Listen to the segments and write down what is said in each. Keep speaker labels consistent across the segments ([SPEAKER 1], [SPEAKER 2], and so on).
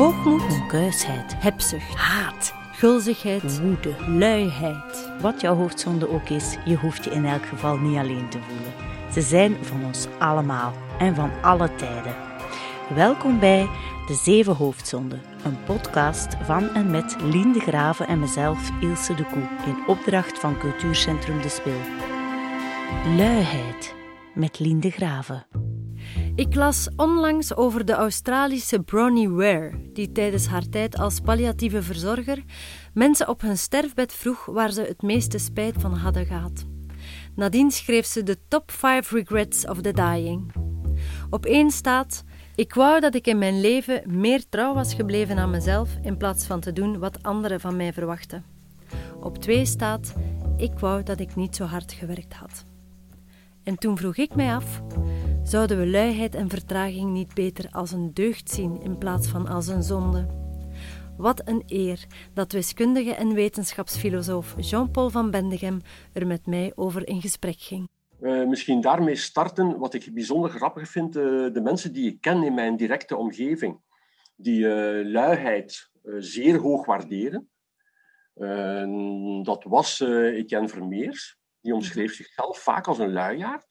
[SPEAKER 1] Hoogmoed, onkuisheid, hebzucht, haat, gulzigheid, woede, luiheid. Wat jouw hoofdzonde ook is, je hoeft je in elk geval niet alleen te voelen. Ze zijn van ons allemaal en van alle tijden. Welkom bij De Zeven Hoofdzonden, een podcast van en met Lien de Graven en mezelf, Ilse de Koe, in opdracht van Cultuurcentrum De Spil. Luiheid met Lien de Graven. Ik las onlangs over de Australische Bronnie Ware, die tijdens haar tijd als palliatieve verzorger mensen op hun sterfbed vroeg waar ze het meeste spijt van hadden gehad. Nadien schreef ze de Top 5 Regrets of the Dying. Op één staat: Ik wou dat ik in mijn leven meer trouw was gebleven aan mezelf in plaats van te doen wat anderen van mij verwachten. Op twee staat: Ik wou dat ik niet zo hard gewerkt had. En toen vroeg ik mij af: zouden we luiheid en vertraging niet beter als een deugd zien in plaats van als een zonde? Wat een eer dat wiskundige en wetenschapsfilosoof Jean-Paul van Bendegem er met mij over in gesprek ging.
[SPEAKER 2] Uh, misschien daarmee starten wat ik bijzonder grappig vind. Uh, de mensen die ik ken in mijn directe omgeving, die uh, luiheid zeer hoog waarderen. dat was Etienne Vermeers. Die omschreef zichzelf vaak als een luiaard.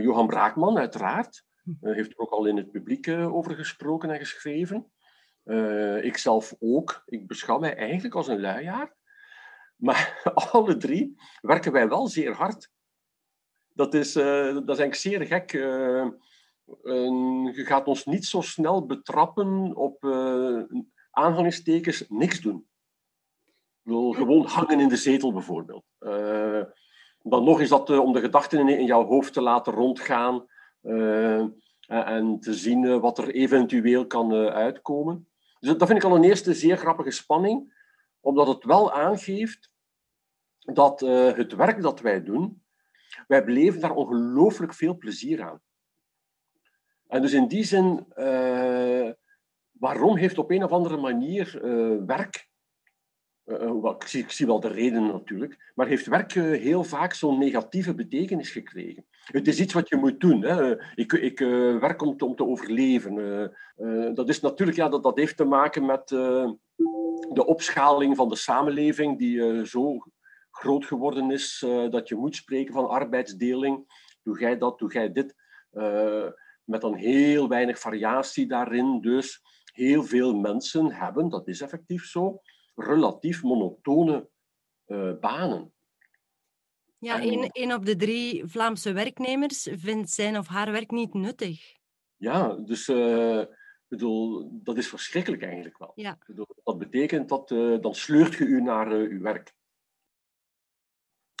[SPEAKER 2] Johan Braakman, uiteraard. heeft er ook al in het publiek over gesproken en geschreven. Uh, ik zelf ook. Ik beschouw mij eigenlijk als een luiaard. Maar alle drie werken wij wel zeer hard. Dat is, uh, dat is eigenlijk zeer gek. Uh, je gaat ons niet zo snel betrappen op aanhalingstekens niks doen. Wil gewoon hangen in de zetel bijvoorbeeld. Dan nog is dat om de gedachten in jouw hoofd te laten rondgaan en te zien wat er eventueel kan uitkomen. Dus dat vind ik al een eerste zeer grappige spanning, omdat het wel aangeeft dat het werk dat wij doen, wij beleven daar ongelooflijk veel plezier aan. En dus in die zin, waarom heeft op een of andere manier werk uh, ik, zie, ik, zie, wel de reden natuurlijk, maar heeft werk uh, heel vaak zo'n negatieve betekenis gekregen. Het is iets wat je moet doen. Hè. Ik, ik werk om te, om te overleven. dat is natuurlijk, ja, dat, dat heeft te maken met de opschaling van de samenleving, die zo groot geworden is dat je moet spreken van arbeidsdeling. Doe jij dat, doe jij dit. met dan heel weinig variatie daarin. Dus heel veel mensen hebben, dat is effectief zo, relatief monotone uh, banen.
[SPEAKER 1] Ja, één op de drie Vlaamse werknemers vindt zijn of haar werk niet nuttig.
[SPEAKER 2] Ja, dus uh, bedoel, dat is verschrikkelijk eigenlijk wel.
[SPEAKER 1] Ja.
[SPEAKER 2] Bedoel, dat betekent dat uh, dan sleurt je u naar uw werk.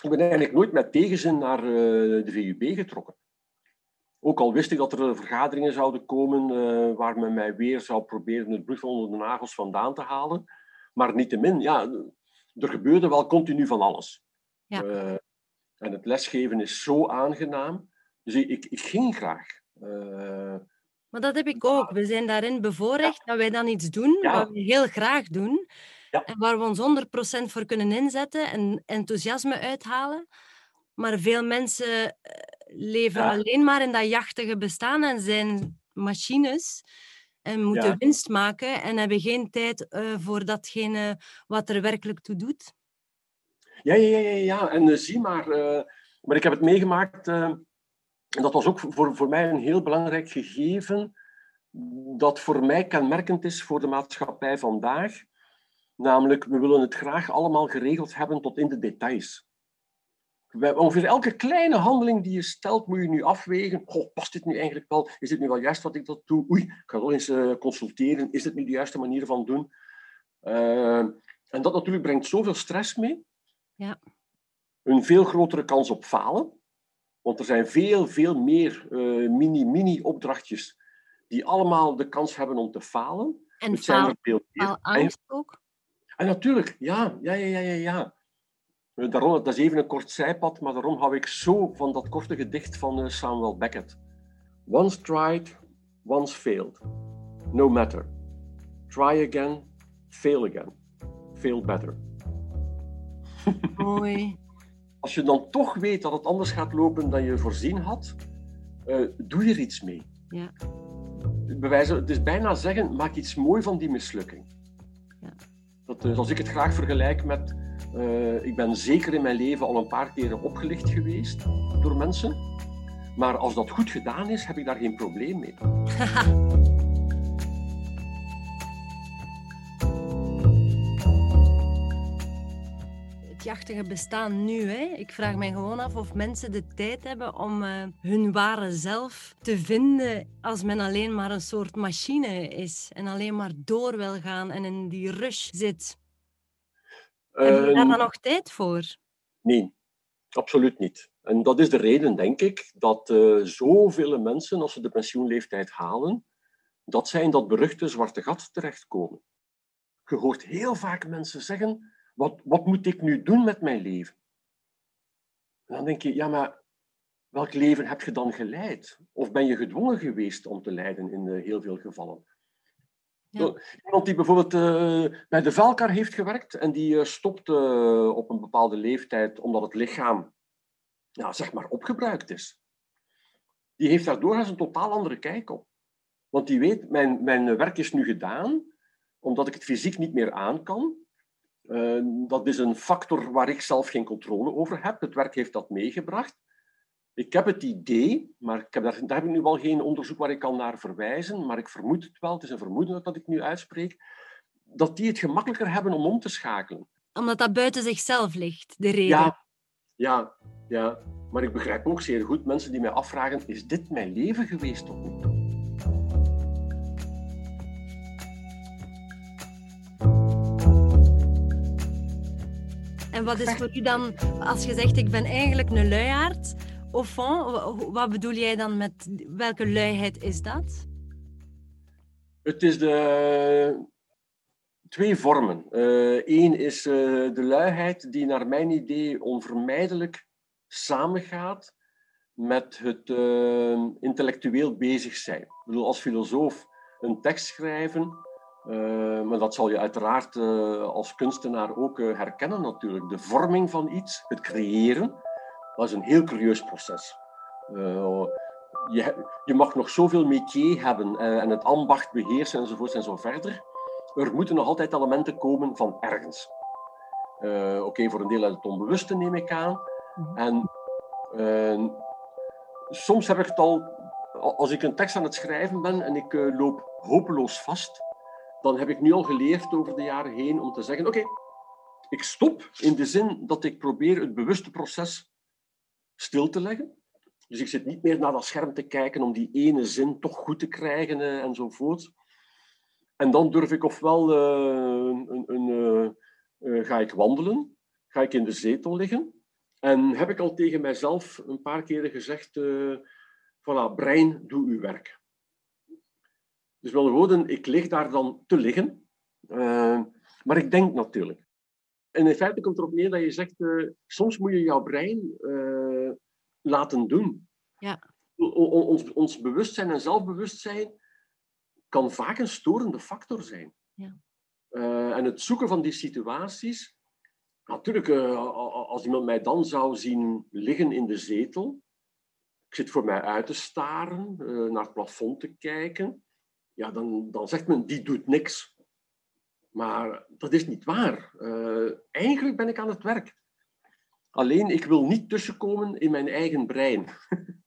[SPEAKER 2] Ik ben eigenlijk nooit met tegenzin naar de VUB getrokken. Ook al wist ik dat er vergaderingen zouden komen waar men mij weer zou proberen het bloed onder de nagels vandaan te halen. Maar niettemin, ja, er gebeurde wel continu van alles.
[SPEAKER 1] Ja. Uh,
[SPEAKER 2] en het lesgeven is zo aangenaam. Dus ik, ik, ik ging graag. Uh,
[SPEAKER 1] maar dat heb ik ook. We zijn daarin bevoorrecht ja. dat wij dan iets doen ja. wat we heel graag doen.
[SPEAKER 2] Ja.
[SPEAKER 1] En waar we ons 100% voor kunnen inzetten en enthousiasme uithalen. Maar veel mensen eh, leven alleen maar in dat jachtige bestaan en zijn machines en moeten ja. winst maken en hebben geen tijd uh, voor datgene wat er werkelijk toe doet.
[SPEAKER 2] Ja, ja, ja, ja. en uh, zie maar, uh, maar ik heb het meegemaakt, en dat was ook voor, voor mij een heel belangrijk gegeven, dat voor mij kenmerkend is voor de maatschappij vandaag. Namelijk, we willen het graag allemaal geregeld hebben tot in de details. Ongeveer elke kleine handeling die je stelt, moet je nu afwegen. Goh, past dit nu eigenlijk wel? Is dit nu wel juist wat ik dat doe? Oei, ik ga wel eens uh, consulteren. Is dit nu de juiste manier van doen? Uh, en dat natuurlijk brengt zoveel stress mee.
[SPEAKER 1] Ja.
[SPEAKER 2] Een veel grotere kans op falen. Want er zijn veel, veel meer uh, mini-mini-opdrachtjes die allemaal de kans hebben om te falen.
[SPEAKER 1] En Het faal, zijn er veel meer. faalangst ook?
[SPEAKER 2] En natuurlijk, ja, ja, ja, ja, ja. Ja. Daarom, dat is even een kort zijpad, maar daarom hou ik zo van dat korte gedicht van Samuel Beckett. Once tried, once failed. No matter. Try again, fail again. Fail better.
[SPEAKER 1] Mooi.
[SPEAKER 2] Als je dan toch weet dat het anders gaat lopen dan je voorzien had, uh, doe er iets mee.
[SPEAKER 1] Ja.
[SPEAKER 2] bewijzen, het is bijna zeggen, maak iets mooi van die mislukking. Ja. Dat, dus als ik het graag vergelijk met, uh, ik ben zeker in mijn leven al een paar keren opgelicht geweest door mensen. Maar als dat goed gedaan is, heb ik daar geen probleem mee.
[SPEAKER 1] jachtige bestaan nu. Hè? Ik vraag mij gewoon af of mensen de tijd hebben om uh, hun ware zelf te vinden als men alleen maar een soort machine is en alleen maar door wil gaan en in die rush zit. Heb je daar dan nog tijd voor?
[SPEAKER 2] Nee, absoluut niet. En dat is de reden, denk ik, dat uh, zoveel mensen, als ze de pensioenleeftijd halen, dat zij in dat beruchte zwarte gat terechtkomen. Je hoort heel vaak mensen zeggen wat, wat moet ik nu doen met mijn leven? En dan denk je, ja, maar welk leven heb je dan geleid? Of ben je gedwongen geweest om te leiden in uh, heel veel gevallen? Iemand die bijvoorbeeld uh, bij de velkar heeft gewerkt en die uh, stopt op een bepaalde leeftijd omdat het lichaam, zeg maar, opgebruikt is. Die heeft daar doorgaans een totaal andere kijk op. Want die weet, mijn, mijn werk is nu gedaan, omdat ik het fysiek niet meer aan kan. Dat is een factor waar ik zelf geen controle over heb. Het werk heeft dat meegebracht. Ik heb het idee, maar ik heb daar, daar heb ik nu wel geen onderzoek waar ik kan naar verwijzen, maar ik vermoed het wel, het is een vermoeden dat ik nu uitspreek, dat die het gemakkelijker hebben om om te schakelen.
[SPEAKER 1] Omdat dat buiten zichzelf ligt, de reden.
[SPEAKER 2] Ja, ja, ja. Maar ik begrijp ook zeer goed mensen die mij afvragen, is dit mijn leven geweest of niet?
[SPEAKER 1] En wat is voor u dan, als je zegt ik ben eigenlijk een luiaard, of fond, wat bedoel jij dan met welke luiheid is dat?
[SPEAKER 2] Het is de twee vormen. Eén eh, is uh, de luiheid die naar mijn idee onvermijdelijk samengaat met het uh, intellectueel bezig zijn. Ik bedoel, als filosoof een tekst schrijven maar dat zal je uiteraard als kunstenaar ook herkennen natuurlijk. De vorming van iets, het creëren, dat is een heel curieus proces. Je, je, mag nog zoveel métier hebben en het ambacht beheersen enzovoort en zo verder. Er moeten nog altijd elementen komen van ergens. Oké, okay, voor een deel uit het onbewuste neem ik aan. Mhm. En soms heb ik het al, als ik een tekst aan het schrijven ben en ik loop hopeloos vast, dan heb ik nu al geleerd over de jaren heen om te zeggen: oké, ik stop in de zin dat ik probeer het bewuste proces stil te leggen. Dus ik zit niet meer naar dat scherm te kijken om die ene zin toch goed te krijgen uh, enzovoort. En dan durf ik ofwel uh, een, een, uh, ga ik wandelen, ga ik in de zetel liggen. En heb ik al tegen mijzelf een paar keren gezegd: voilà, brein, doe uw werk. Dus wel woorden, ik lig daar dan te liggen, maar ik denk natuurlijk. En in feite komt erop neer dat je zegt, uh, soms moet je jouw brein uh, laten doen.
[SPEAKER 1] Ja.
[SPEAKER 2] ons, ons bewustzijn en zelfbewustzijn kan vaak een storende factor zijn.
[SPEAKER 1] Ja.
[SPEAKER 2] en het zoeken van die situaties, natuurlijk, als iemand mij dan zou zien liggen in de zetel, ik zit voor mij uit te staren, naar het plafond te kijken, ja, dan, dan zegt men die doet niks. Maar dat is niet waar. Uh, eigenlijk ben ik aan het werk. Alleen ik wil niet tussenkomen in mijn eigen brein.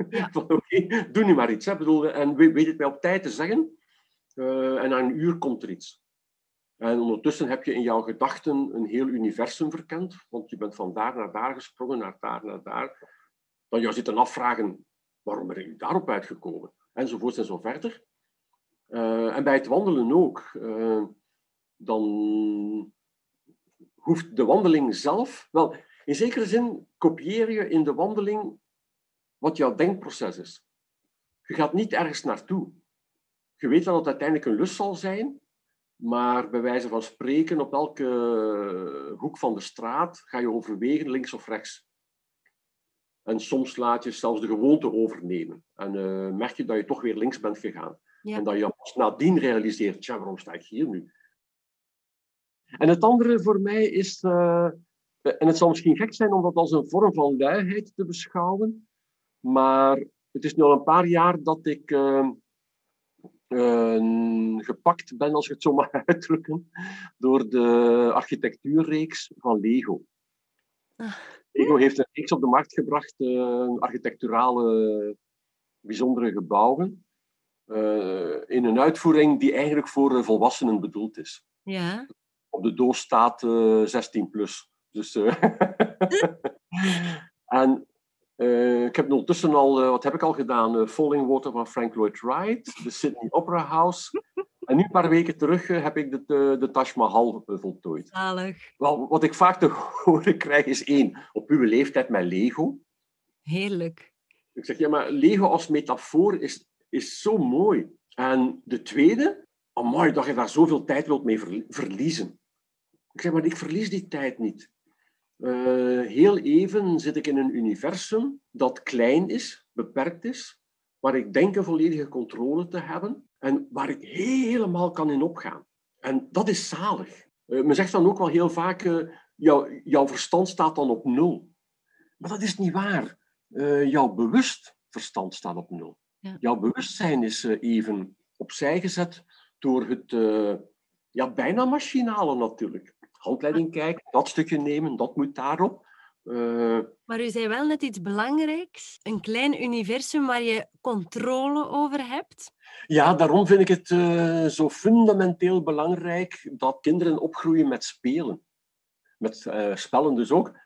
[SPEAKER 2] Ja. Oké, doe nu maar iets. Hè. Bedoel, en weet het mij op tijd te zeggen. Uh, en na een uur komt er iets. En ondertussen heb je in jouw gedachten een heel universum verkend. Want je bent van daar naar daar gesprongen, naar daar naar daar. Dan jou zitten afvragen, waarom ben ik daarop uitgekomen? Enzovoort en zo verder. Uh, en bij het wandelen ook. Uh, dan hoeft de wandeling zelf. Wel, in zekere zin kopieer je in de wandeling wat jouw denkproces is. Je gaat niet ergens naartoe. Je weet dat het uiteindelijk een lust zal zijn, maar bij wijze van spreken, op elke hoek van de straat ga je overwegen, links of rechts. En soms laat je zelfs de gewoonte overnemen. En uh, merk je dat je toch weer links bent gegaan. En dat je pas nadien realiseert, tja, waarom sta ik hier nu? En het andere voor mij is, uh, en het zal misschien gek zijn om dat als een vorm van luiheid te beschouwen, maar het is nu al een paar jaar dat ik uh, uh, gepakt ben, als ik het zo mag uitdrukken, door de architectuurreeks van Lego. Ah. Lego heeft een reeks op de markt gebracht, uh, architecturale bijzondere gebouwen, uh, in een uitvoering die eigenlijk voor volwassenen bedoeld is.
[SPEAKER 1] Ja.
[SPEAKER 2] Op de doos staat 16 plus. Dus, en uh, ik heb ondertussen al, uh, wat heb ik al gedaan? Uh, Falling Water van Frank Lloyd Wright, de Sydney Opera House. En nu een paar weken terug heb ik de, de Taj Mahal voltooid.
[SPEAKER 1] Zalig.
[SPEAKER 2] Wel, wat ik vaak te horen krijg is één, op uw leeftijd met Lego.
[SPEAKER 1] Heerlijk.
[SPEAKER 2] Ik zeg, ja, maar Lego als metafoor is, is zo mooi. En de tweede, amai, dat je daar zoveel tijd wilt mee verliezen. Ik zeg, maar ik verlies die tijd niet. Uh, heel even zit ik in een universum dat klein is, beperkt is, waar ik denk een volledige controle te hebben en waar ik helemaal kan in opgaan. En dat is zalig. Uh, men zegt dan ook wel heel vaak, uh, jou, jouw verstand staat dan op nul. Maar dat is niet waar. jouw bewust verstand staat op nul. Ja. Jouw bewustzijn is even opzij gezet door het ja, bijna machinale natuurlijk handleiding kijken, dat stukje nemen, dat moet daarop. Uh,
[SPEAKER 1] maar u zei wel net iets belangrijks, een klein universum waar je controle over hebt.
[SPEAKER 2] Ja, daarom vind ik het uh, zo fundamenteel belangrijk dat kinderen opgroeien met spelen. Met uh, spellen dus ook.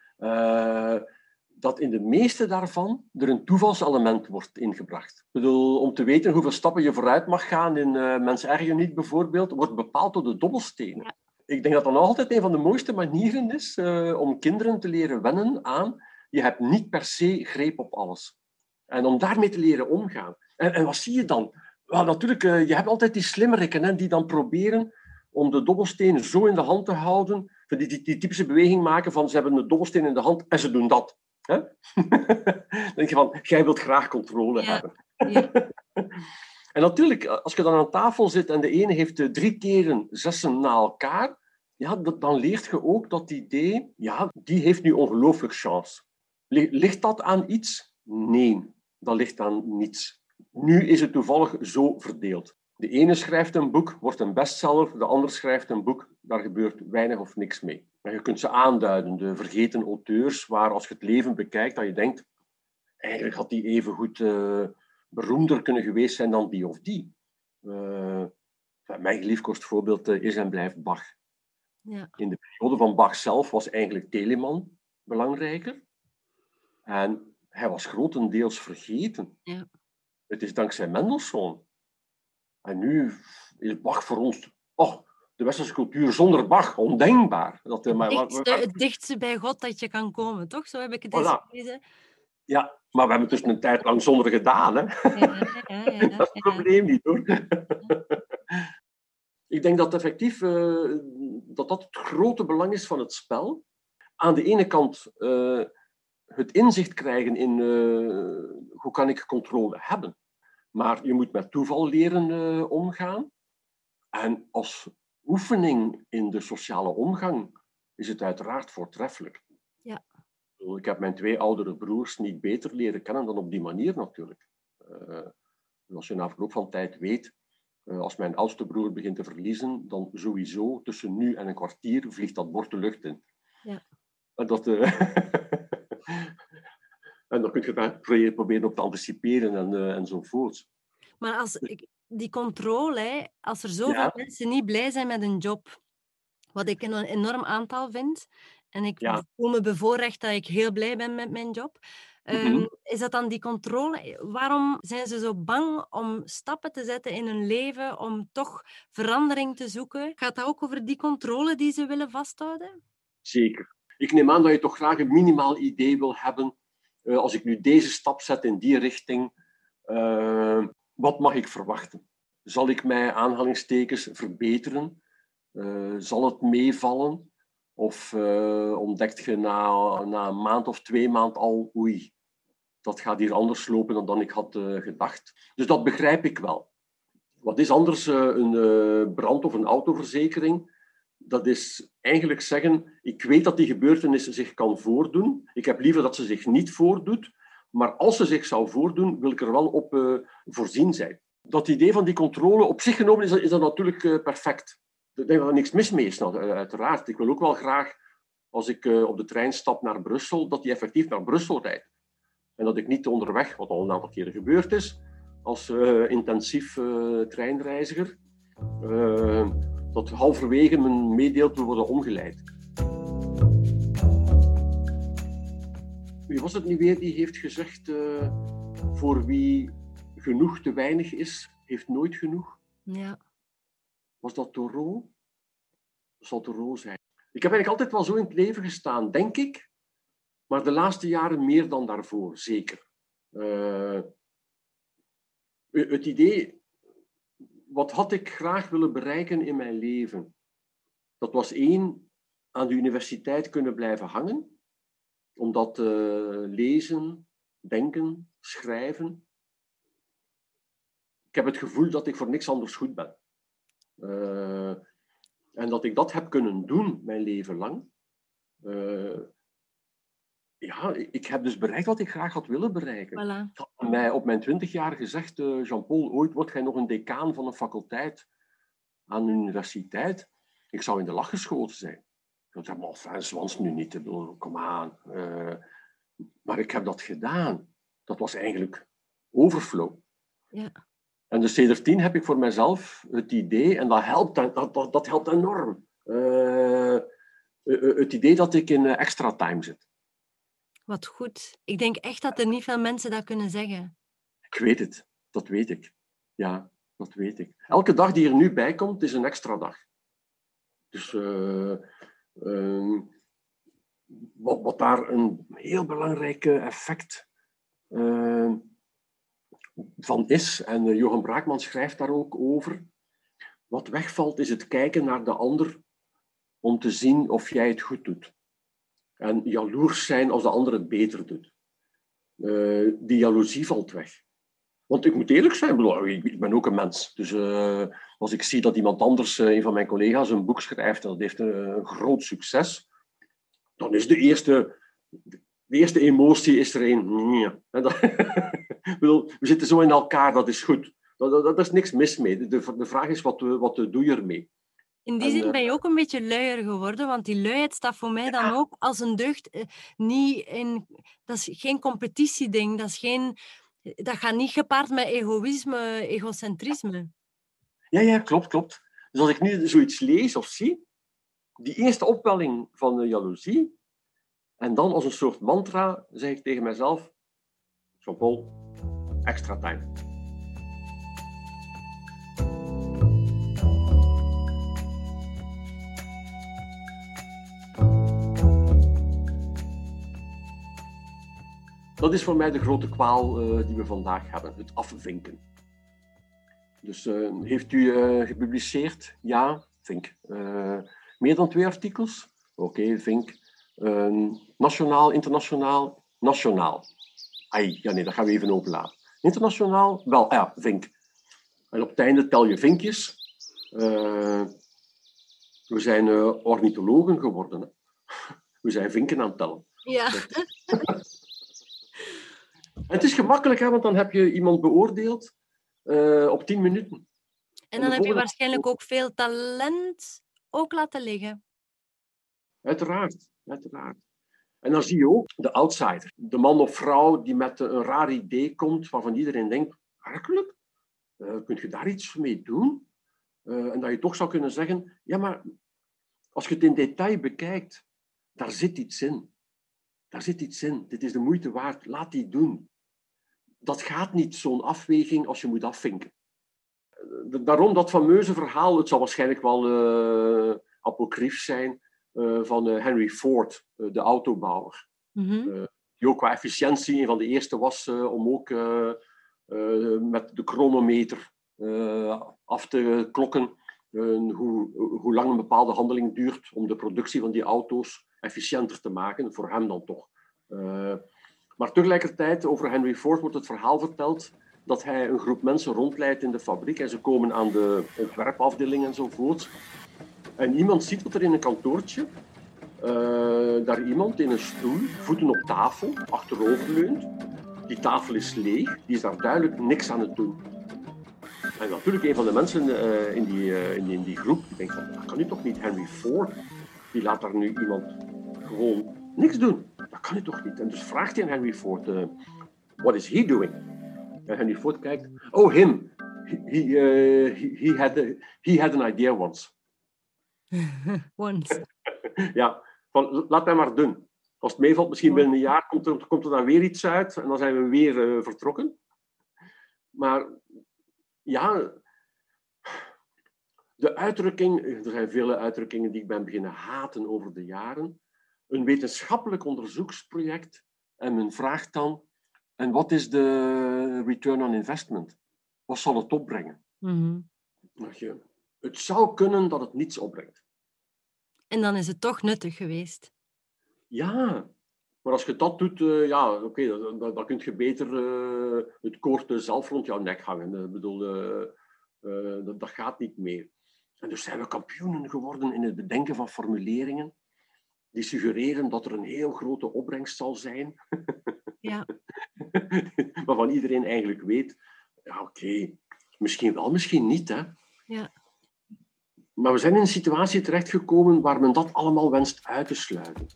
[SPEAKER 2] dat in de meeste daarvan er een toevalselement wordt ingebracht. Ik bedoel, om te weten hoeveel stappen je vooruit mag gaan in Mens erger niet bijvoorbeeld, wordt bepaald door de dobbelstenen. Ja ik denk dat dat nog altijd een van de mooiste manieren is uh, om kinderen te leren wennen aan je hebt niet per se greep op alles. En om daarmee te leren omgaan. En, en wat zie je dan? Wel, natuurlijk, uh, je hebt altijd die slimmerikken hè, die dan proberen om de dobbelsteen zo in de hand te houden, die, die, die typische beweging maken van ze hebben een dobbelsteen in de hand en ze doen dat. Hè? dan denk je van, jij wilt graag controle ja. hebben. Ja. En natuurlijk, als je dan aan tafel zit en de ene heeft drie keren zessen na elkaar, ja, dan leert je ook dat idee, ja, die heeft nu ongelooflijk chance. Ligt dat aan iets? Nee, dat ligt aan niets. Nu is het toevallig zo verdeeld. De ene schrijft een boek, wordt een bestseller, de ander schrijft een boek, daar gebeurt weinig of niks mee. En je kunt ze aanduiden, de vergeten auteurs, waar als je het leven bekijkt, dat je denkt, eigenlijk had die even goed uh, beroemder kunnen geweest zijn dan die of die. Uh, mijn geliefkoosd voorbeeld uh, is en blijft Bach.
[SPEAKER 1] Ja.
[SPEAKER 2] In de periode van Bach zelf was eigenlijk Telemann belangrijker. En hij was grotendeels vergeten.
[SPEAKER 1] Ja.
[SPEAKER 2] Het is dankzij Mendelssohn. En nu is Bach voor ons, oh, de westerse cultuur zonder Bach, ondenkbaar.
[SPEAKER 1] Dat, het, maar, dichtste, het dichtste bij God dat je kan komen, toch? Zo heb ik het eens gelezen.
[SPEAKER 2] Ja, maar we hebben het dus een tijd lang zonder gedaan. Hè? Ja, ja, ja, dat is het probleem niet, hoor. Ik denk dat effectief uh, dat, dat het grote belang is van het spel. Aan de ene kant uh, het inzicht krijgen in uh, hoe kan ik controle hebben. Maar je moet met toeval leren omgaan. En als oefening in de sociale omgang is het uiteraard voortreffelijk.
[SPEAKER 1] Ja.
[SPEAKER 2] Ik heb mijn twee oudere broers niet beter leren kennen dan op die manier natuurlijk. als je na verloop van tijd weet eh, als mijn oudste broer begint te verliezen, dan sowieso tussen nu en een kwartier vliegt dat bord de lucht in.
[SPEAKER 1] Ja.
[SPEAKER 2] En, dat, uh, en dan kun je daar proberen op te anticiperen en, uh, enzovoort.
[SPEAKER 1] Maar als ik, die controle, als er zoveel mensen niet blij zijn met een job, wat ik een enorm aantal vind, en ik voel me bevoorrecht dat ik heel blij ben met mijn job, Mhm. Ehm, is dat dan die controle? Waarom zijn ze zo bang om stappen te zetten in hun leven, om toch verandering te zoeken? Gaat dat ook over die controle die ze willen vasthouden?
[SPEAKER 2] Zeker. Ik neem aan dat je toch graag een minimaal idee wil hebben. Uh, als ik nu deze stap zet in die richting, uh, wat mag ik verwachten? Zal ik mij aanhalingstekens verbeteren? Uh, zal het meevallen? Of ontdekt je na, na een maand of twee maand al, oei, dat gaat hier anders lopen dan ik had uh, gedacht. Dus dat begrijp ik wel. Wat is anders uh, een uh, brand- of een autoverzekering? Dat is eigenlijk zeggen, ik weet dat die gebeurtenis zich kan voordoen. Ik heb liever dat ze zich niet voordoet. Maar als ze zich zou voordoen, wil ik er wel op voorzien zijn. dat idee van die controle, op zich genomen is is dat natuurlijk perfect. Ik denk dat er niks mis mee is, nou, uiteraard. Ik wil ook wel graag, als ik op de trein stap naar Brussel, dat die effectief naar Brussel rijdt. En dat ik niet onderweg, wat al een aantal keren gebeurd is, als uh, intensief treinreiziger, dat halverwege mijn meedeelt wil worden omgeleid. Wie was het nu weer die heeft gezegd, voor wie genoeg te weinig is, heeft nooit genoeg.
[SPEAKER 1] Ja.
[SPEAKER 2] Was dat Thoreau? Dat zal Thoreau zijn. Ik heb eigenlijk altijd wel zo in het leven gestaan, denk ik. Maar de laatste jaren meer dan daarvoor, zeker. Uh, het idee, wat had ik graag willen bereiken in mijn leven? Dat was één, aan de universiteit kunnen blijven hangen. Omdat uh, lezen, denken, schrijven, ik heb het gevoel dat ik voor niks anders goed ben. Uh, en dat ik dat heb kunnen doen mijn leven lang. Ja, ik heb dus bereikt wat ik graag had willen bereiken.
[SPEAKER 1] Voilà.
[SPEAKER 2] Ik had mij op mijn twintig jaar gezegd, uh, Jean-Paul, ooit wordt jij nog een decaan van een faculteit aan een universiteit. Ik zou in de lach geschoten zijn. Ik zei, maar enfin, zwans nu niet, kom aan. maar ik heb dat gedaan. Dat was eigenlijk overflow.
[SPEAKER 1] Ja.
[SPEAKER 2] En dus sedertien heb ik voor mezelf het idee, en dat helpt, dat, dat, dat helpt enorm, uh, het idee dat ik in extra time zit.
[SPEAKER 1] Wat goed. Ik denk echt dat er niet veel mensen dat kunnen zeggen.
[SPEAKER 2] Ik weet het, dat weet ik. Ja, dat weet ik. Elke dag die er nu bij komt, is een extra dag. Dus uh, uh, wat, daar een heel belangrijk effect uh, van is. En uh, Johan Braakman schrijft daar ook over. Wat wegvalt is het kijken naar de ander om te zien of jij het goed doet. En jaloers zijn als de ander het beter doet. Uh, die jaloezie valt weg. Want ik moet eerlijk zijn, ik ben ook een mens. Dus uh, als ik zie dat iemand anders, een van mijn collega's, een boek schrijft en dat heeft een, groot succes, dan is de eerste, de eerste emotie is er een. We zitten zo in elkaar, dat is goed. Daar is niks mis mee. De, de vraag is, wat, wat doe je ermee?
[SPEAKER 1] In die zin ben je ook een beetje luier geworden, want die luiheid staat voor mij dan ook als een deugd. Eh, niet in, dat is geen competitieding, dat, is geen, dat gaat niet gepaard met egoïsme, egocentrisme.
[SPEAKER 2] Ja, ja, klopt, klopt. Dus als ik nu zoiets lees of zie, die eerste opwelling van de jaloezie, en dan als een soort mantra zeg ik tegen mezelf, Jean-Paul, extra time. Dat is voor mij de grote kwaal uh, die we vandaag hebben, het afvinken. Dus uh, heeft u uh, gepubliceerd? Ja, vink. meer dan twee artikels? Oké, okay, vink. nationaal, internationaal, nationaal. Ai, ja nee, dat gaan we even openlaten. Internationaal, wel, ja, vink. En op het einde tel je vinkjes. We zijn ornithologen geworden. Hè. We zijn vinken aan het tellen.
[SPEAKER 1] Ja.
[SPEAKER 2] het is gemakkelijk, hè, want dan heb je iemand beoordeeld uh, op tien minuten.
[SPEAKER 1] En dan heb je waarschijnlijk ook veel talent ook laten liggen.
[SPEAKER 2] Uiteraard, uiteraard. En dan zie je ook de outsider. De man of vrouw die met een raar idee komt waarvan iedereen denkt, werkelijk? Uh, kun je daar iets mee doen? Uh, en dat je toch zou kunnen zeggen, ja maar als je het in detail bekijkt, daar zit iets in. Daar zit iets in. Dit is de moeite waard. Laat die doen. Dat gaat niet zo'n afweging als je moet afvinken. Eh, daarom dat fameuze verhaal, het zal waarschijnlijk wel uh, apocrief zijn, uh, van Henry Ford, de autobouwer.
[SPEAKER 1] Mm -hmm.
[SPEAKER 2] die ook qua efficiëntie een van de eerste was om ook met de chronometer af te klokken hoe, hoe lang een bepaalde handeling duurt om de productie van die auto's efficiënter te maken, voor hem dan toch. Maar tegelijkertijd, over Henry Ford wordt het verhaal verteld dat hij een groep mensen rondleidt in de fabriek en ze komen aan de ontwerpafdeling enzovoort. En iemand ziet wat er in een kantoortje, uh, daar iemand in een stoel, voeten op tafel, achteroverleunt. Die tafel is leeg, die is daar duidelijk niks aan het doen. En natuurlijk, een van de mensen uh, in, die, uh, in, in die groep die denkt van, dat kan nu toch niet, Henry Ford, die laat daar nu iemand gewoon niks doen. Dat kan nu toch niet. En dus vraagt hij aan Henry Ford, uh, what is he doing? En Henry Ford kijkt, oh him, he, he, he, had, a, he had an idea once.
[SPEAKER 1] once.
[SPEAKER 2] ja, van, laat hem maar doen. Als het meevalt, misschien binnen een jaar komt er, komt er dan weer iets uit en dan zijn we weer vertrokken. Maar ja, de uitdrukking, er zijn vele uitdrukkingen die ik ben beginnen haten over de jaren. Een wetenschappelijk onderzoeksproject en men vraagt dan, en wat is de return on investment? Wat zal het opbrengen?
[SPEAKER 1] Mm
[SPEAKER 2] je, het zou kunnen dat het niets opbrengt.
[SPEAKER 1] En dan is het toch nuttig geweest.
[SPEAKER 2] Ja, maar als je dat doet, uh, ja, oké, dan, dan, dan, kun je beter uh, het koord zelf rond jouw nek hangen. Ik bedoel, uh, dat, dat, gaat niet meer. En dus zijn we kampioenen geworden in het bedenken van formuleringen die suggereren dat er een heel grote opbrengst zal zijn.
[SPEAKER 1] Ja.
[SPEAKER 2] Waarvan iedereen eigenlijk weet, ja oké, misschien wel, misschien niet. Hè.
[SPEAKER 1] Ja.
[SPEAKER 2] Maar we zijn in een situatie terechtgekomen waar men dat allemaal wenst uit te sluiten.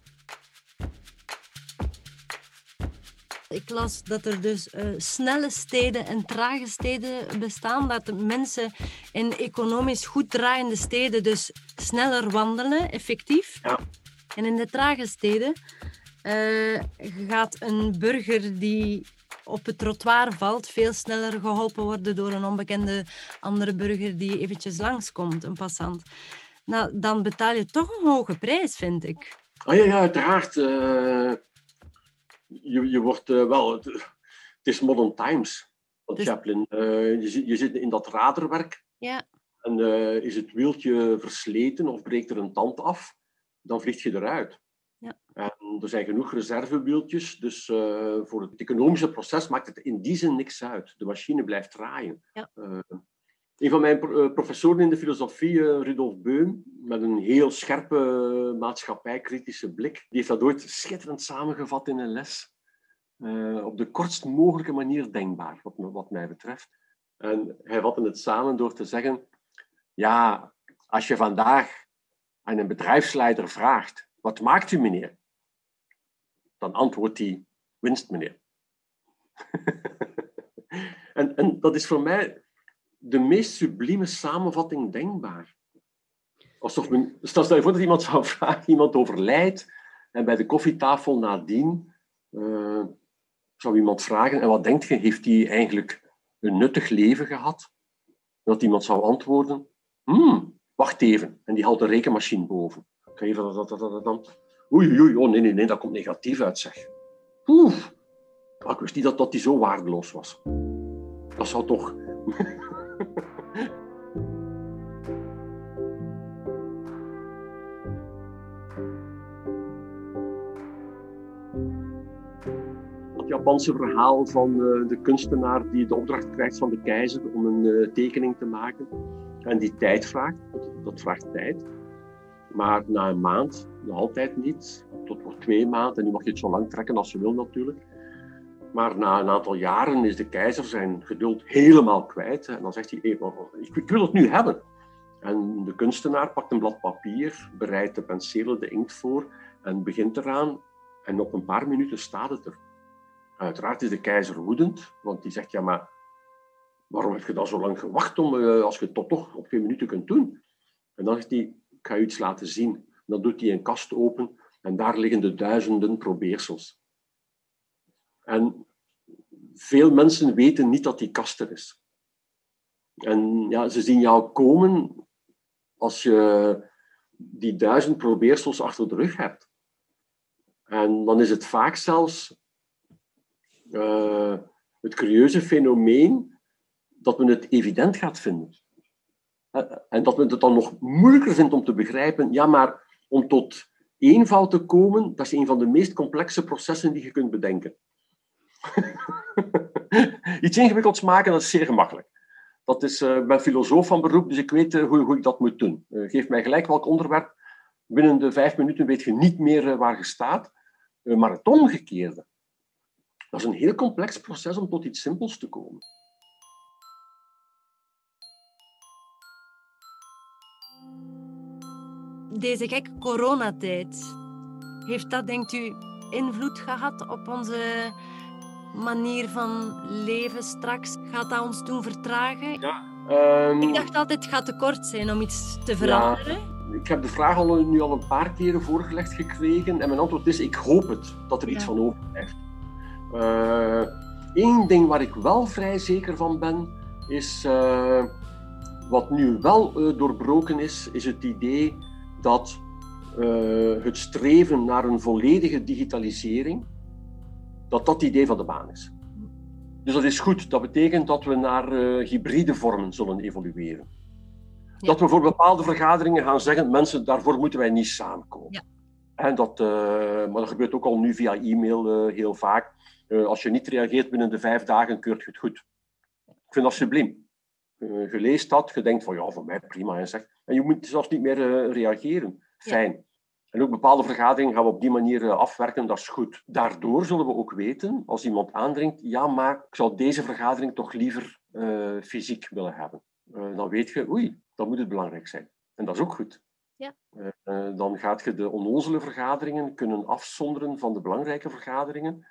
[SPEAKER 1] Ik las dat er dus uh, snelle steden en trage steden bestaan. Dat de mensen in economisch goed draaiende steden dus sneller wandelen, effectief.
[SPEAKER 2] Ja.
[SPEAKER 1] En in de trage steden uh, gaat een burger die op het trottoir valt, veel sneller geholpen worden door een onbekende andere burger die eventjes langskomt, een passant. Nou, dan betaal je toch een hoge prijs, vind ik.
[SPEAKER 2] Oh ja, ja uiteraard. Uh, je, je wordt uh, wel... Het, is modern times, dus... Chaplin. Uh, je, zit, je zit in dat raderwerk.
[SPEAKER 1] Ja.
[SPEAKER 2] En is het wieltje versleten of breekt er een tand af, dan vlieg je eruit.
[SPEAKER 1] Ja.
[SPEAKER 2] En er zijn genoeg reservewieltjes, dus uh, voor het economische proces maakt het in die zin niks uit. De machine blijft draaien.
[SPEAKER 1] Ja.
[SPEAKER 2] Uh, een van mijn professoren in de filosofie, Rudolf Beum, met een heel scherpe maatschappijkritische blik, die heeft dat ooit schitterend samengevat in een les. op de kortst mogelijke manier denkbaar, wat, wat mij betreft. En hij vatte het samen door te zeggen: Ja, als je vandaag aan een bedrijfsleider vraagt wat maakt u, meneer? Dan antwoordt hij, winst, meneer. en, en dat is voor mij de meest sublieme samenvatting denkbaar. Alsof men, stel je voor dat iemand zou vragen, iemand overlijdt, en bij de koffietafel nadien uh, zou iemand vragen, en wat denkt je, heeft hij eigenlijk een nuttig leven gehad? En dat iemand zou antwoorden, hmm, wacht even, en die haalt de rekenmachine boven. Kan je dat, dat, dat, dan... Oei, oei, oh nee, nee, nee, dat komt negatief uit, zeg. Oeh, ik wist niet dat, dat die zo waardeloos was. Dat zou toch... Het Japanse verhaal van de, de kunstenaar die de opdracht krijgt van de keizer om een uh, tekening te maken en die tijd vraagt, dat, vraagt tijd. Maar na een maand, nog altijd niet, tot voor twee maanden, en nu mag je het zo lang trekken als je wil natuurlijk. Maar na een aantal jaren is de keizer zijn geduld helemaal kwijt. En dan zegt hij, ik wil het nu hebben. En de kunstenaar pakt een blad papier, bereidt de penselen, de inkt voor en begint eraan. En op een paar minuten staat het er. Uiteraard is de keizer woedend, want die zegt, ja maar waarom heb je dan zo lang gewacht om, uh, als je het toch op twee minuten kunt doen? En dan zegt hij, ik ga u iets laten zien. Dan doet hij een kast open en daar liggen de duizenden probeersels. En veel mensen weten niet dat die kast er is. En ja, ze zien jou komen als je die duizend probeersels achter de rug hebt. En dan is het vaak zelfs uh, het curieuze fenomeen dat men het evident gaat vinden. En dat men het dan nog moeilijker vindt om te begrijpen, ja, maar om tot eenvoud te komen, dat is een van de meest complexe processen die je kunt bedenken. Iets ingewikkelds maken, dat is zeer gemakkelijk. Dat is, uh, ik ben filosoof van beroep, dus ik weet uh, hoe, ik dat moet doen. Geef mij gelijk welk onderwerp. Binnen de vijf minuten weet je niet meer waar je staat. maar het omgekeerde, dat is een heel complex proces om tot iets simpels te komen.
[SPEAKER 1] Deze gekke coronatijd, heeft dat, denkt u, invloed gehad op onze manier van leven straks? Gaat dat ons doen vertragen?
[SPEAKER 2] Ja, um,
[SPEAKER 1] ik dacht altijd, het gaat te kort zijn om iets te veranderen.
[SPEAKER 2] Ja, ik heb de vraag al, nu al een paar keren voorgelegd gekregen en mijn antwoord is, ik hoop het, dat er iets van overblijft. Eén uh, ding waar ik wel vrij zeker van ben, is uh, wat nu wel uh, doorbroken is, is het idee dat het streven naar een volledige digitalisering, dat dat het idee van de baan is. Dus dat is goed. Dat betekent dat we naar uh, hybride vormen zullen evolueren. Dat we voor bepaalde vergaderingen gaan zeggen, mensen, daarvoor moeten wij niet samenkomen. Ja. En dat, uh, maar dat gebeurt ook al nu via e-mail heel vaak. als je niet reageert binnen de vijf dagen, keurt je het goed. Ik vind dat subliem. Je leest dat, je denkt van ja, voor mij prima. En, zegt, en je moet zelfs niet meer reageren. Fijn. En ook bepaalde vergaderingen gaan we op die manier eh, afwerken, dat is goed. Daardoor zullen we ook weten, als iemand aandringt, ja, maar ik zou deze vergadering toch liever uh, fysiek willen hebben. Dan weet je, oei, dan moet het belangrijk zijn. En dat is ook goed.
[SPEAKER 1] Ja.
[SPEAKER 2] Dan gaat je de onnozele vergaderingen kunnen afzonderen van de belangrijke vergaderingen.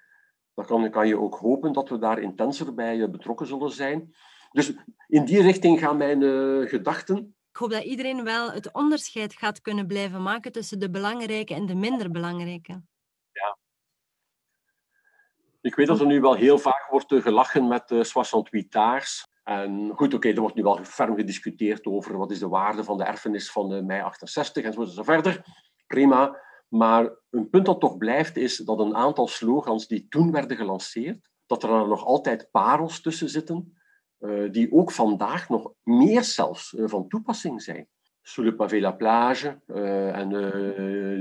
[SPEAKER 2] Dan kan, kan je ook hopen dat we daar intenser bij betrokken zullen zijn. Dus in die richting gaan mijn gedachten.
[SPEAKER 1] Ik hoop dat iedereen wel het onderscheid gaat kunnen blijven maken tussen de belangrijke en de minder belangrijke.
[SPEAKER 2] Ja. Ik weet dat er nu wel heel vaak wordt eh, gelachen met de 68 taars. En goed, oké, er wordt nu wel ferm gediscuteerd over wat is de waarde van de erfenis van de mei 68 en zo verder. Prima. Maar een punt dat toch blijft is dat een aantal slogans die toen werden gelanceerd, dat er nog altijd parels tussen zitten die ook vandaag nog meer zelfs uh, van toepassing zijn. Sous le pavé la plage uh, en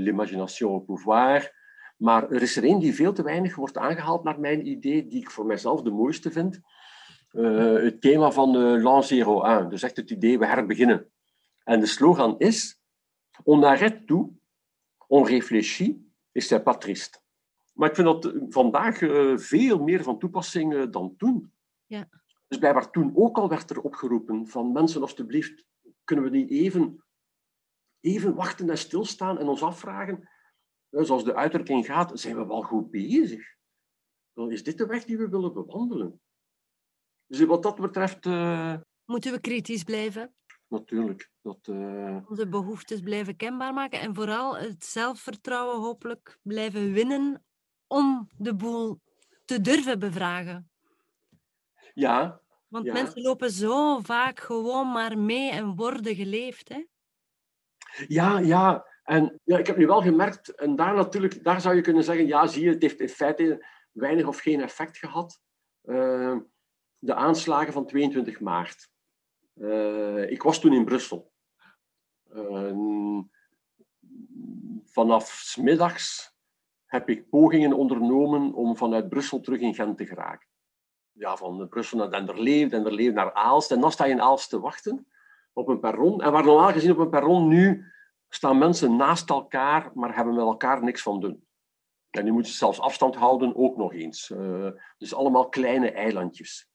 [SPEAKER 2] l'imagination au pouvoir. Maar er is er één die veel te weinig wordt aangehaald naar mijn idee, die ik voor mijzelf de mooiste vind. het thema van l'an 01, dus echt het idee, we herbeginnen. En de slogan is, on arrête tout, on réfléchit, et c'est pas triste. Maar ik vind dat vandaag veel meer van toepassing dan toen.
[SPEAKER 1] Ja.
[SPEAKER 2] Dus blijkbaar toen ook al werd er opgeroepen van mensen, alstublieft, kunnen we niet even, even wachten en stilstaan en ons afvragen, zoals de uitdrukking gaat, zijn we wel goed bezig? Dan is dit de weg die we willen bewandelen. Dus wat dat betreft... Uh...
[SPEAKER 1] Moeten we kritisch blijven?
[SPEAKER 2] Natuurlijk. Dat, uh...
[SPEAKER 1] Onze behoeftes blijven kenbaar maken en vooral het zelfvertrouwen hopelijk blijven winnen om de boel te durven bevragen.
[SPEAKER 2] Ja.
[SPEAKER 1] Want mensen lopen zo vaak gewoon maar mee en worden geleefd. Hè?
[SPEAKER 2] Ja, ja. En ja, ik heb nu wel gemerkt, en daar natuurlijk, daar zou je kunnen zeggen, ja, zie je, het heeft in feite weinig of geen effect gehad. Uh, de aanslagen van 22 maart. Uh, ik was toen in Brussel. Uh, vanaf middags heb ik pogingen ondernomen om vanuit Brussel terug in Gent te geraken ja, van Brussel naar Denderleeuw, Denderleeuw naar Aalst. En dan sta je in Aalst te wachten op een perron. En waar normaal gezien op een perron nu staan mensen naast elkaar, maar hebben met elkaar niks van doen. En nu moeten ze zelfs afstand houden, ook nog eens. Uh, dus allemaal kleine eilandjes.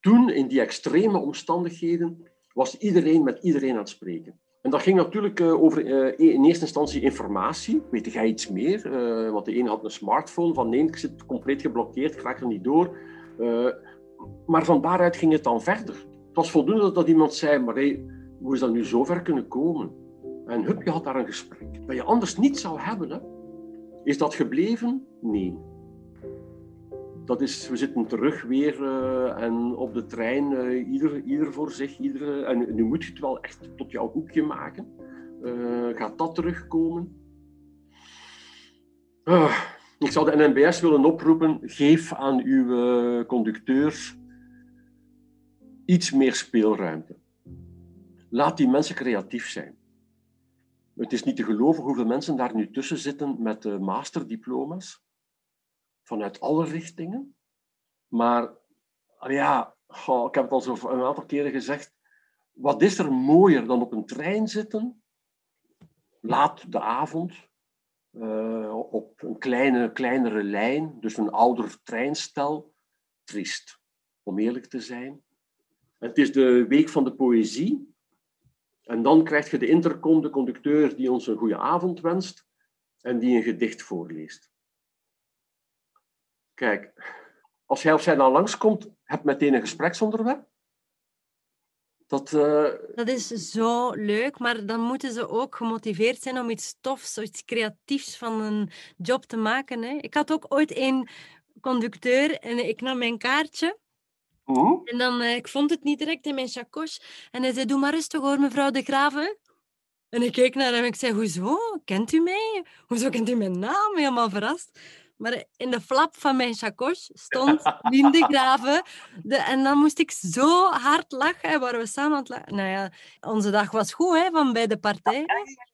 [SPEAKER 2] Toen, in die extreme omstandigheden, was iedereen met iedereen aan het spreken. En dat ging natuurlijk uh, over uh, in eerste instantie informatie. Weet jij iets meer? want de een had een smartphone van nee, ik zit compleet geblokkeerd, ik raak er niet door. Uh, maar van daaruit ging het dan verder. Het was voldoende dat iemand zei, maar hey, hoe is dat nu zo ver kunnen komen? En hup, je had daar een gesprek. Dat je anders niet zou hebben. Hè? Is dat gebleven? Nee. Dat is, we zitten terug weer uh, en op de trein, uh, ieder, ieder voor zich. Ieder, en nu moet je het wel echt tot jouw hoekje maken. gaat dat terugkomen? Ik zou de NNBS willen oproepen, geef aan uw eh, conducteurs iets meer speelruimte. Laat die mensen creatief zijn. Het is niet te geloven hoeveel mensen daar nu tussen zitten met uh, masterdiploma's. Vanuit alle richtingen. Maar ja, ik heb het al zo een aantal keren gezegd. Wat is er mooier dan op een trein zitten, laat de avond, uh, op een kleine, kleinere lijn, dus een ouder treinstel. Triest, om eerlijk te zijn. Het is de week van de poëzie. En dan krijg je de intercom, de conducteur die ons een goede avond wenst en die een gedicht voorleest. Kijk, als jij of zij dan langskomt, heb meteen een gespreksonderwerp.
[SPEAKER 1] Dat, uh... dat is zo leuk, maar dan moeten ze ook gemotiveerd zijn om iets tofs, iets creatiefs van een job te maken. Hè. Ik had ook ooit een conducteur en ik nam mijn kaartje. Oh. En dan, uh, ik vond het niet direct in mijn chakos. En hij zei, doe maar rustig hoor, mevrouw de Graven. En ik keek naar hem en ik zei, hoezo? Kent u mij? Hoezo kent u mijn naam? Helemaal verrast. Maar in de flap van mijn chakos stond Graven. De, en dan moest ik zo hard lachen. Waar we samen aan het lachen. Nou ja, onze dag was goed hè, van bij de partij.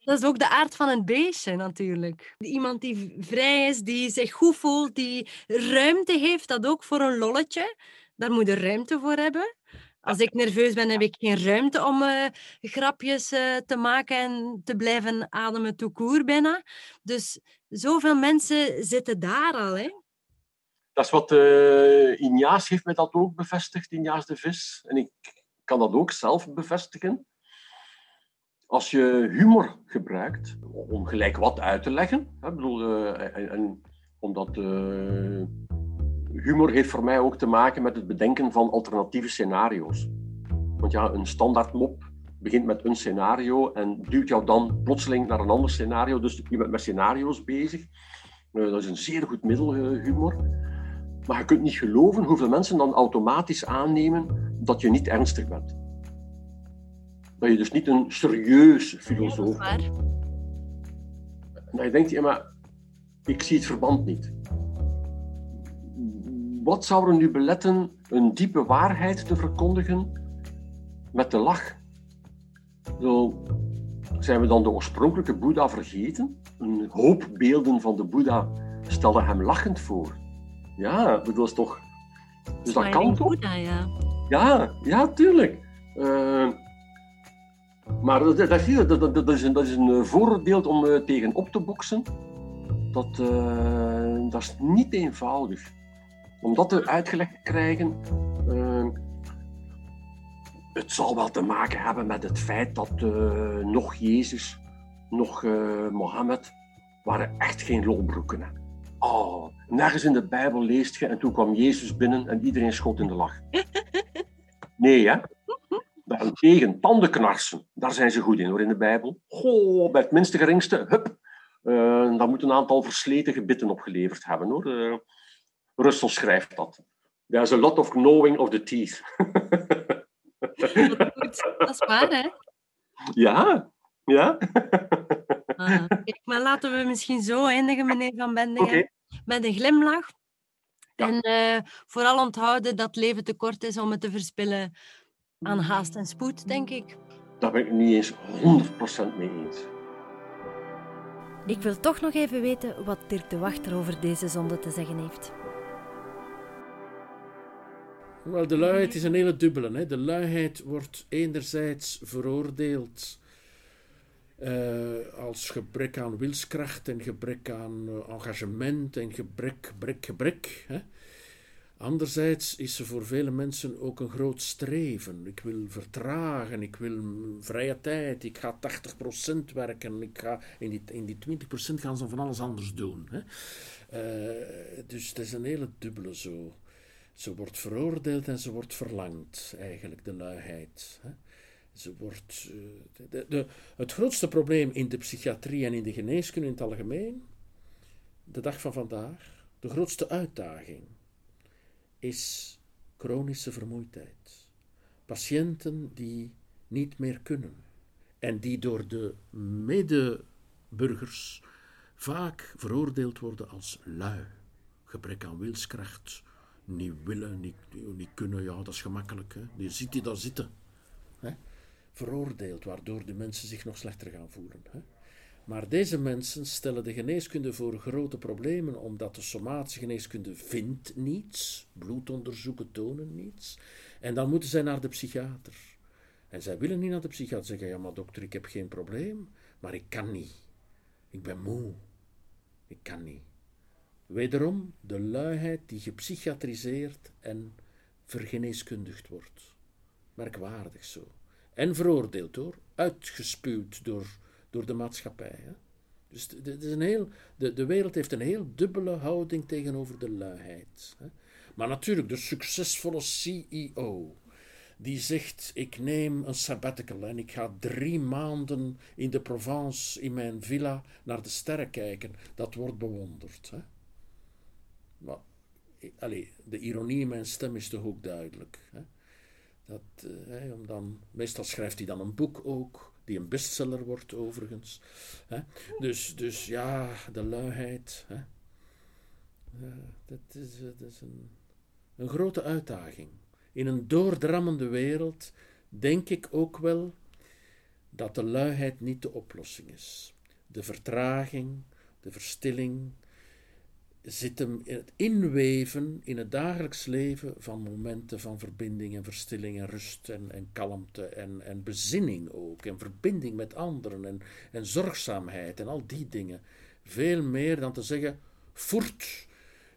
[SPEAKER 1] Dat is ook de aard van het beestje natuurlijk. Iemand die vrij is, die zich goed voelt, die ruimte heeft, dat ook voor een lolletje. Daar moet je ruimte voor hebben. Als ik nerveus ben, heb ik geen ruimte om uh, grapjes uh, te maken en te blijven ademen toekoer bijna. Dus zoveel mensen zitten daar al. Hè?
[SPEAKER 2] Dat is wat uh, Ignaas heeft mij dat ook bevestigd, Ignaas de Vis. En ik kan dat ook zelf bevestigen. Als je humor gebruikt om gelijk wat uit te leggen, hè, bedoel, omdat humor heeft voor mij ook te maken met het bedenken van alternatieve scenario's. Want ja, een standaard mop begint met een scenario en duwt jou dan plotseling naar een ander scenario. Dus je bent met scenario's bezig. Uh, dat is een zeer goed middel, uh, humor. Maar je kunt niet geloven hoeveel mensen dan automatisch aannemen dat je niet ernstig bent. Dat je dus niet een serieus filosoof bent. En dat je denkt, ja, maar ik zie het verband niet wat zou er nu beletten een diepe waarheid te verkondigen met de lach? Zo, zijn we dan de oorspronkelijke Boeddha vergeten? Een hoop beelden van de Boeddha stelden hem lachend voor. Ja, dat is toch... Dus dat kan toch? Ja. Ja, ja, tuurlijk. Uh, maar dat, dat, dat, dat, is een, dat is een vooroordeel om uh, tegen op te boksen. Dat, uh, dat is niet eenvoudig om dat uitgelegd te krijgen, uh, het zal wel te maken hebben met het feit dat uh, nog Jezus, nog uh, Mohammed, waren echt geen lolbroeken. Oh, nergens in de Bijbel leest je en toen kwam Jezus binnen en iedereen schoot in de lach. Nee, hè? Daarentegen, tandenknarsen, daar zijn ze goed in hoor in de Bijbel. Goh, bij het minste geringste, hup, uh, dan moet een aantal versleten gebitten opgeleverd hebben hoor. Russell schrijft dat. There's a lot of knowing of the teeth.
[SPEAKER 1] dat is waar, hè?
[SPEAKER 2] Ja, ja.
[SPEAKER 1] Ah, maar laten we misschien zo eindigen, meneer Van Bendingen. Met een glimlach. En uh, vooral onthouden dat leven te kort is om het te verspillen aan haast en spoed, denk ik.
[SPEAKER 2] Daar ben ik niet eens 100% mee eens.
[SPEAKER 1] Ik wil toch nog even weten wat Dirk de Wachter over deze zonde te zeggen heeft.
[SPEAKER 3] Wel, de luiheid is een hele dubbele. Hè. De luiheid wordt enerzijds veroordeeld uh, als gebrek aan wilskracht en gebrek aan uh, engagement en gebrek, gebrek, gebrek. Hè. Anderzijds is ze voor vele mensen ook een groot streven. Ik wil vertragen, ik wil vrije tijd, ik ga 80% werken, ik ga in die, in die 20% gaan ze van alles anders doen. Hè. Uh, dus het is een hele dubbele zo. Ze wordt veroordeeld en ze wordt verlangd, eigenlijk, de luiheid. Ze wordt, eh, de, de, het grootste probleem in de psychiatrie en in de geneeskunde in het algemeen, de dag van vandaag, de grootste uitdaging, is chronische vermoeidheid. Patiënten die niet meer kunnen en die door de medeburgers vaak veroordeeld worden als lui, gebrek aan wilskracht, niet willen, niet, kunnen, ja, dat is gemakkelijk. Hè. Je ziet die daar zitten. Hè. Veroordeeld, waardoor de mensen zich nog slechter gaan voelen. Hè. Maar deze mensen stellen de geneeskunde voor grote problemen, omdat de somatische geneeskunde vindt niets, bloedonderzoeken tonen niets, en dan moeten zij naar de psychiater. En zij willen niet naar de psychiater zeggen, ja maar dokter, ik heb geen probleem, maar ik kan niet. Ik ben moe. Ik kan niet. Wederom de luiheid die gepsychiatriseerd en vergeneeskundigd wordt. Merkwaardig zo. En veroordeeld hoor, uitgespuwd door, door de maatschappij. Hè? Dus de, is een heel, de, de wereld heeft een heel dubbele houding tegenover de luiheid. Hè? Maar natuurlijk, de succesvolle CEO die zegt: Ik neem een sabbatical en ik ga drie maanden in de Provence in mijn villa naar de sterren kijken. Dat wordt bewonderd. Hè? Maar, allez, de ironie in mijn stem is toch ook duidelijk. Hè? Dat, eh, om dan, meestal schrijft hij dan een boek ook, die een bestseller wordt overigens. Hè? Dus, dus ja, de luiheid. Hè? dat is, dat is een, een grote uitdaging. In een doordrammende wereld denk ik ook wel dat de luiheid niet de oplossing is. De vertraging, de verstilling, zit hem in het inweven in het dagelijks leven van momenten van verbinding en verstilling en rust en, en kalmte en, en bezinning ook. En verbinding met anderen en, en zorgzaamheid en al die dingen. Veel meer dan te zeggen, voert,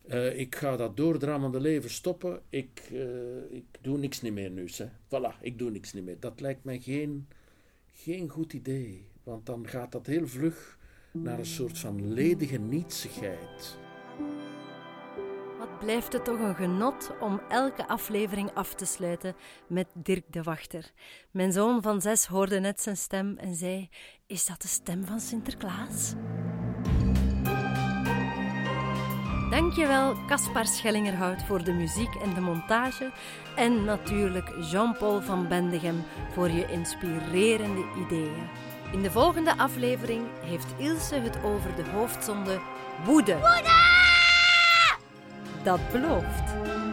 [SPEAKER 3] uh, ik ga dat doordrammende leven stoppen. Ik, uh, ik doe niks niet meer nu. Hè. Voilà, ik doe niks niet meer. Dat lijkt mij geen, geen goed idee. Want dan gaat dat heel vlug naar een soort van ledige nietsigheid.
[SPEAKER 1] Wat blijft het toch een genot om elke aflevering af te sluiten met Dirk de Wachter. Mijn zoon van zes hoorde net zijn stem en zei: Is dat de stem van Sinterklaas? Dankjewel Caspar Schellingerhout voor de muziek en de montage. En natuurlijk Jean-Paul van Bendegem voor je inspirerende ideeën. In de volgende aflevering heeft Ilse het over de hoofdzonde woede.
[SPEAKER 4] Woede!
[SPEAKER 1] Dat belooft.